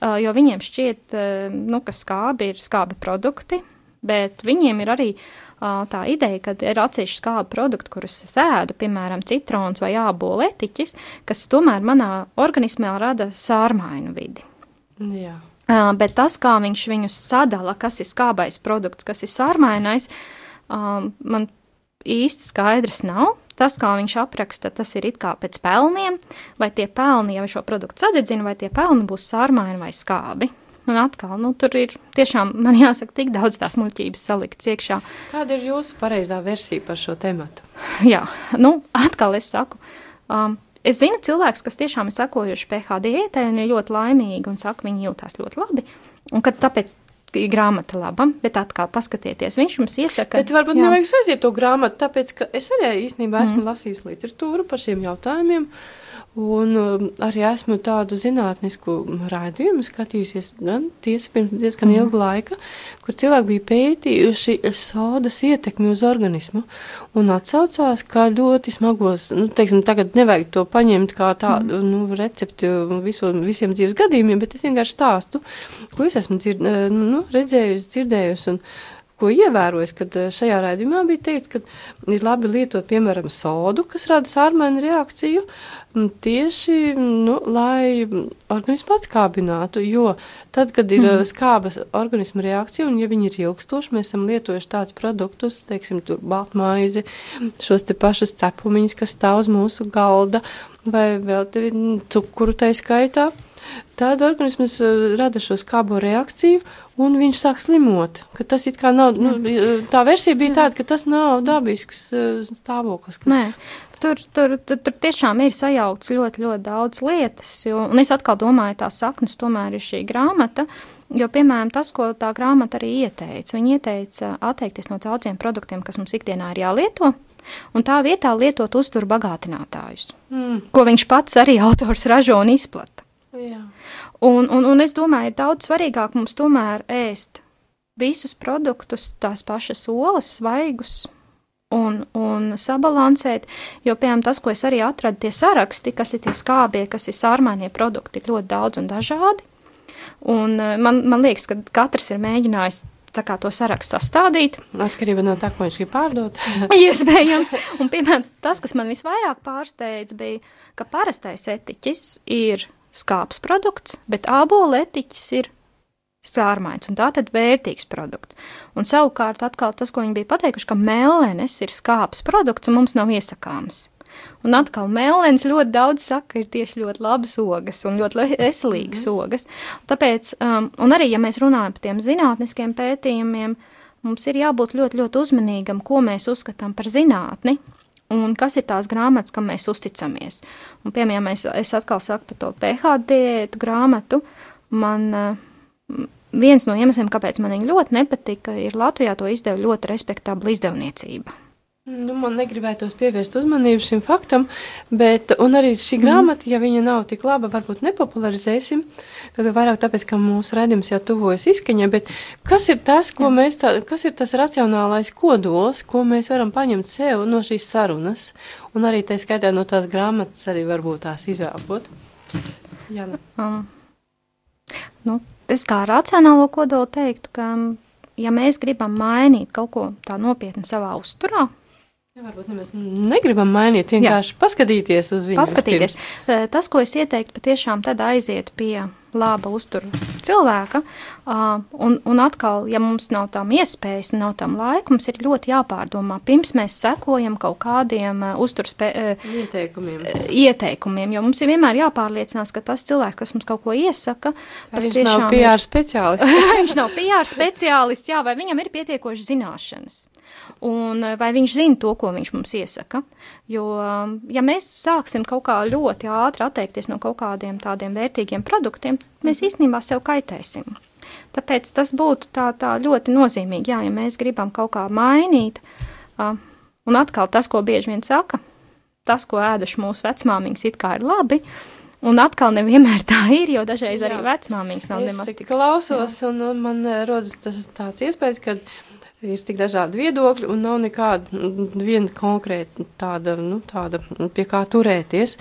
Uh, jo viņiem šķiet, uh, nu, ka skābi ir skābi produkti, bet viņiem ir arī uh, tā ideja, ka ir atsevišķi skābi produkti, kurus es ēdu, piemēram, citrons vai ābolu etiķis, kas tomēr manā organismā rada sārmainu vidi. Jā. Bet tas, kā viņš viņus sadala, kas ir skābais produkts, kas ir sārmainais, man īsti skaidrs nav. Tas, kā viņš apraksta, tas ir it kā pēc pelniem, vai tie pelni jau šo produktu sadedzina, vai tie pelni būs sārmaini vai skābi. Un atkal, nu, tur ir tiešām, man *laughs* jāsaka, tik daudz tās muļķības salikts iekšā. Kāda ir jūsu pareizā versija par šo tematu? *laughs* Jā, nu, atkal es saku, um, es zinu cilvēks, kas tiešām ir sekojuši PH diētai un ir ļoti laimīgi un saka, viņi jūtās ļoti labi. Un kad tāpēc ir grāmata laba, bet atkal paskatieties, viņš mums iesaka. Bet varbūt jā. nevajag saistīt to grāmatu, tāpēc, ka es arī īstenībā esmu mm. lasījis literatūru par šiem jautājumiem. Un um, arī esmu tādu zinātnisku raidījumu skatījusies gan tiesa pirms diezgan mm. ilga laika, kur cilvēki bija pētījuši sodas ietekmi uz organismu un atsaucās, ka ļoti smagos, nu, teiksim, tagad nevajag to paņemt kā tādu Mhm. nu, recepti viso, visiem dzīves gadījumiem, bet es vienkārši stāstu, ko es esmu dzird, nu, redzējusi, dzirdējusi. Un, Ko ievērojis, kad eh, šajā raidījumā bija teikts, ka ir labi lietot, piemēram, sodu, kas rada sārmainu reakciju, tieši, nu, lai organismu atskābinātu, jo tad, kad ir mm. skāba organismu reakcija, un ja viņi ir ilgstoši, mēs esam lietojuši tādus produktus, teiksim, tur baltmaizi, šos te pašus cepumiņus, kas stāv uz mūsu galda, vai vēl te m, cukuru tai skaitā, tad organisms eh, rada šo skābo reakciju, un viņš sāk slimot. Tas it kā nav, nu, tā versija bija tāda, ka tas nav dabisks eh, stāvoklis. ka- Nē, tur, tur, tur, tur tiešām ir sajaukts ļoti, ļoti daudz lietas. Jo, un es atkal domāju, tās saknes tomēr ir šī grāmata. Jo, piemēram, tas, ko tā grāmata arī ieteica, viņa ieteica atteikties no daudziem produktiem, kas mums ikdienā ir jālieto, un tā vietā lietot uzturu bagātinātājus, Mm, ko viņš pats arī *laughs* autors ražo un izplata. jā. Un, un, un es domāju, ir daudz svarīgāk mums tomēr ēst visus produktus, tās pašas olas, svaigus, un, un sabalansēt. Jo, piemēram, tas, ko es arī atradu, tie saraksti, kas ir tie skābie, kas ir sārmainie produkti, ļoti daudz un dažādi. Un eh, man, man liekas, ka katrs ir mēģinājis to sarakstu sastādīt. Atkarībā no tā, ko viņš grib pārdot. *laughs* Iespējams. Un, piemēram, tas, kas man visvairāk pārsteidz, bija, ka parastais etiķis ir skāps produkts, bet ābola etiķis ir sārmains, un tā tad vērtīgs produkts. Un savukārt atkal tas, ko viņi bija pateikuši, ka mellenes ir skāps produkts un mums nav iesakāms. Un atkal melns ļoti daudz saka, ir tieši ļoti labas ogas un ļoti veselīgas mm ogas. Tāpēc, um, un arī, ja mēs runājam par tiem zinātniskiem pētījumiem, mums ir jābūt ļoti, ļoti uzmanīgam, ko mēs uzskatām par zinātni. Un kas ir tās grāmatas, kam mēs uzticamies? Un, piemēram, es, es atkal saku par to PHD grāmatu. Man uh, viens no iemesliem, kāpēc man viņa ļoti nepatika, ir Latvijā to izdeva ļoti respektabla izdevniecība. Nu, man negribētos pievērst uzmanību šim faktam, bet arī šī mm. grāmata, ja viņa nav tik laba, varbūt nepopularizēsim. Tad vairāk tāpēc, ka mūsu redzējums jau tuvojas izskaņai. Bet kas ir tas, ko Jā. mēs, tā, kas ir tas racionālais kodols, ko mēs varam paņemt sev no šīs sarunas, un arī tā skaitā no tās grāmatas arī varbūt tās izvēlot? Jā, nu. Um, nu, es kā racionālo kodolu teiktu, ka ja mēs gribam mainīt kaut ko tā nopietni savā uzturā, Ja, varbūt nemaz negribam mainīt, vienkārši Jā. paskatīties uz viņu. Paskatīties. Pirms. Tas, ko es ieteiktu, patiešām tad aiziet pie laba uztura cilvēka. Uh, un, un atkal, ja mums nav tām iespējas un nav tām laika, mums ir ļoti jāpārdomā, pirms mēs sekojam kaut kādiem uh, uzturs ieteikumiem. Ieteikumiem. Jo mums ir vienmēr jāpārliecinās, ka tas cilvēks, kas mums kaut ko iesaka, viņš nav PR speciālists. *laughs* viņš nav PR speciālists, jā, vai viņam ir pietiekoši zināšanas un eh, vai viņš zina to, ko viņš mums iesaka. Jo, ja mēs sāksim kaut kā ļoti ātri atteikties no kaut kādiem tādiem vērtīgiem produktiem, mēs īstenībā sev kaitēsim. Tāpēc tas būtu tā, tā ļoti nozīmīgi, jā, ja mēs gribam kaut kā mainīt. Un atkal tas, ko bieži vien saka, tas, ko ēduši mūsu vecmāmiņas, it kā ir labi, Un atkal nevienmēr tā ir, jo dažreiz Jā. arī vecmāmiņas nav nemaz tik. klausos, Jā. un, un man eh, rodas tas tāds iespējas, ka ir tik dažādi viedokļi un nav nekāda nu, viena konkrēta tāda, nu, tāda pie kā turēties.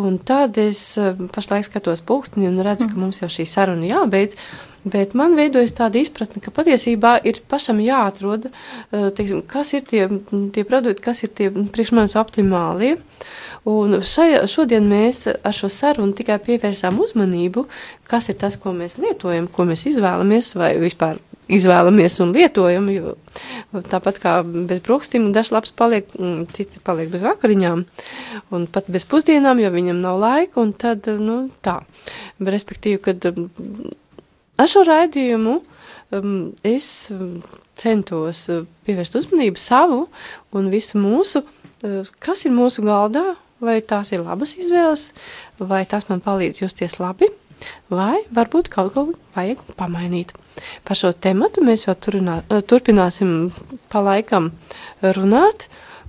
Un tad es eh, pašlaik skatos pulksteni un redzu, ka mums jau šī saruna jābeidz. Bet man veidojas tāda izpratne, ka patiesībā ir pašam jāatrod, eh, teiksim, kas ir tie, tie produkti, kas ir tie priekš manis optimālie. Un šajā, šodien mēs ar šo sarunu tikai pievērsām uzmanību, kas ir tas, ko mēs lietojam, ko mēs izvēlamies, vai vispār izvēlamies un lietojam. Jo tāpat kā bez brokastīm, dažs labs paliek, citi paliek bez vakariņām, un pat bez pusdienām, jo viņam nav laika. Tad, nu, tā. Respektīvi, kad um, ar šo raidījumu um, es centos pievērst uzmanību savu un visu mūsu, kas ir mūsu galdā, vai tās ir labas izvēles, vai tas man palīdz justies labi vai varbūt kaut ko vajag pamainīt. Par šo tematu mēs vēl turinā, eh, turpināsim pa laikam runāt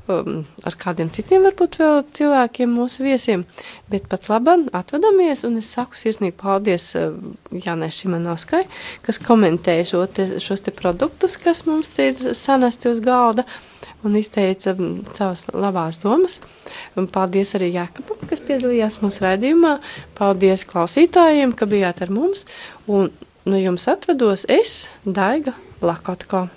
um, ar kādiem citiem varbūt vēl cilvēkiem mūsu viesiem, bet pat labam atvadamies un es saku sirsnīgi paldies uh, Jānai Šimanovskai, kas komentēja šo te, šos te produktus, kas mums te ir sanesti uz galda, uh, un izteica mm, savas labās domas. Un paldies arī Jākapam, kas piedalījās mūsu raidījumā. Paldies klausītājiem, ka bijāt ar mums. Un no jums atvedos es, Daiga Lakotko.